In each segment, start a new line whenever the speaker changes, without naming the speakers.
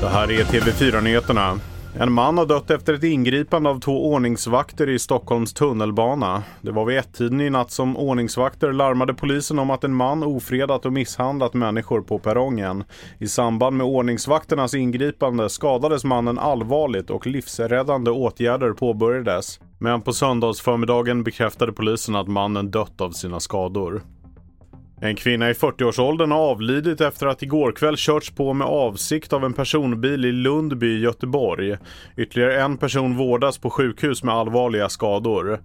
Det här är TV4-nyheterna. En man har dött efter ett ingripande av två ordningsvakter i Stockholms tunnelbana. Det var vid ett-tiden i natt som ordningsvakter larmade polisen om att en man ofredat och misshandlat människor på perrongen. I samband med ordningsvakternas ingripande skadades mannen allvarligt och livsräddande åtgärder påbörjades. Men på söndagsförmiddagen bekräftade polisen att mannen dött av sina skador. En kvinna i 40-årsåldern har avlidit efter att igår kväll körts på med avsikt av en personbil i Lundby i Göteborg. Ytterligare en person vårdas på sjukhus med allvarliga skador.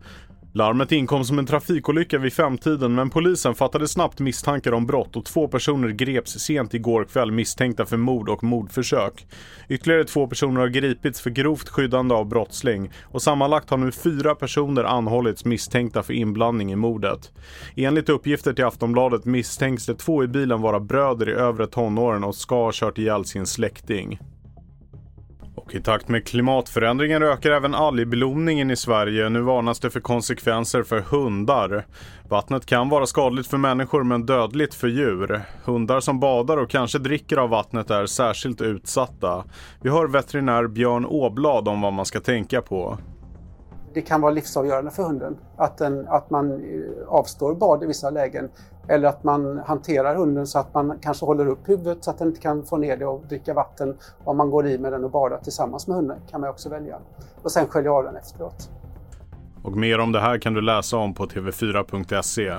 Larmet inkom som en trafikolycka vid femtiden men polisen fattade snabbt misstankar om brott och två personer greps sent igår kväll misstänkta för mord och mordförsök. Ytterligare två personer har gripits för grovt skyddande av brottsling och sammanlagt har nu fyra personer anhållits misstänkta för inblandning i mordet. Enligt uppgifter till Aftonbladet misstänks de två i bilen vara bröder i övre tonåren och ska ha kört ihjäl sin släkting. Och i takt med klimatförändringen ökar även algblomningen i Sverige. Nu varnas det för konsekvenser för hundar. Vattnet kan vara skadligt för människor men dödligt för djur. Hundar som badar och kanske dricker av vattnet är särskilt utsatta. Vi hör veterinär Björn Åblad om vad man ska tänka på
det kan vara livsavgörande för hunden. Att, den, att man eh, avstår bad i vissa lägen. Eller att man hanterar hunden så att man kanske håller upp huvudet så att den inte kan få ner det och dricka vatten. Om man går i med den och badar tillsammans med hunden kan man också välja. Och sen skölja av den efteråt.
Och mer om det här kan du läsa om på tv4.se.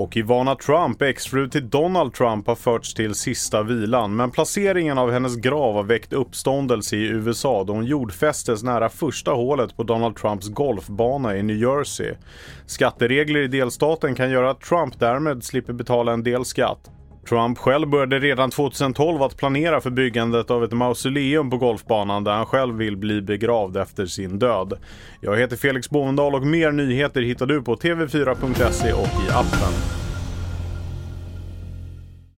Och Ivana Trump, exfru till Donald Trump, har förts till sista vilan. Men placeringen av hennes grav har väckt uppståndelse i USA då hon jordfästes nära första hålet på Donald Trumps golfbana i New Jersey. Skatteregler i delstaten kan göra att Trump därmed slipper betala en del skatt. Trump själv började redan 2012 att planera för byggandet av ett mausoleum på golfbanan där han själv vill bli begravd efter sin död. Jag heter Felix Bovendal och mer nyheter hittar du på tv4.se och i appen.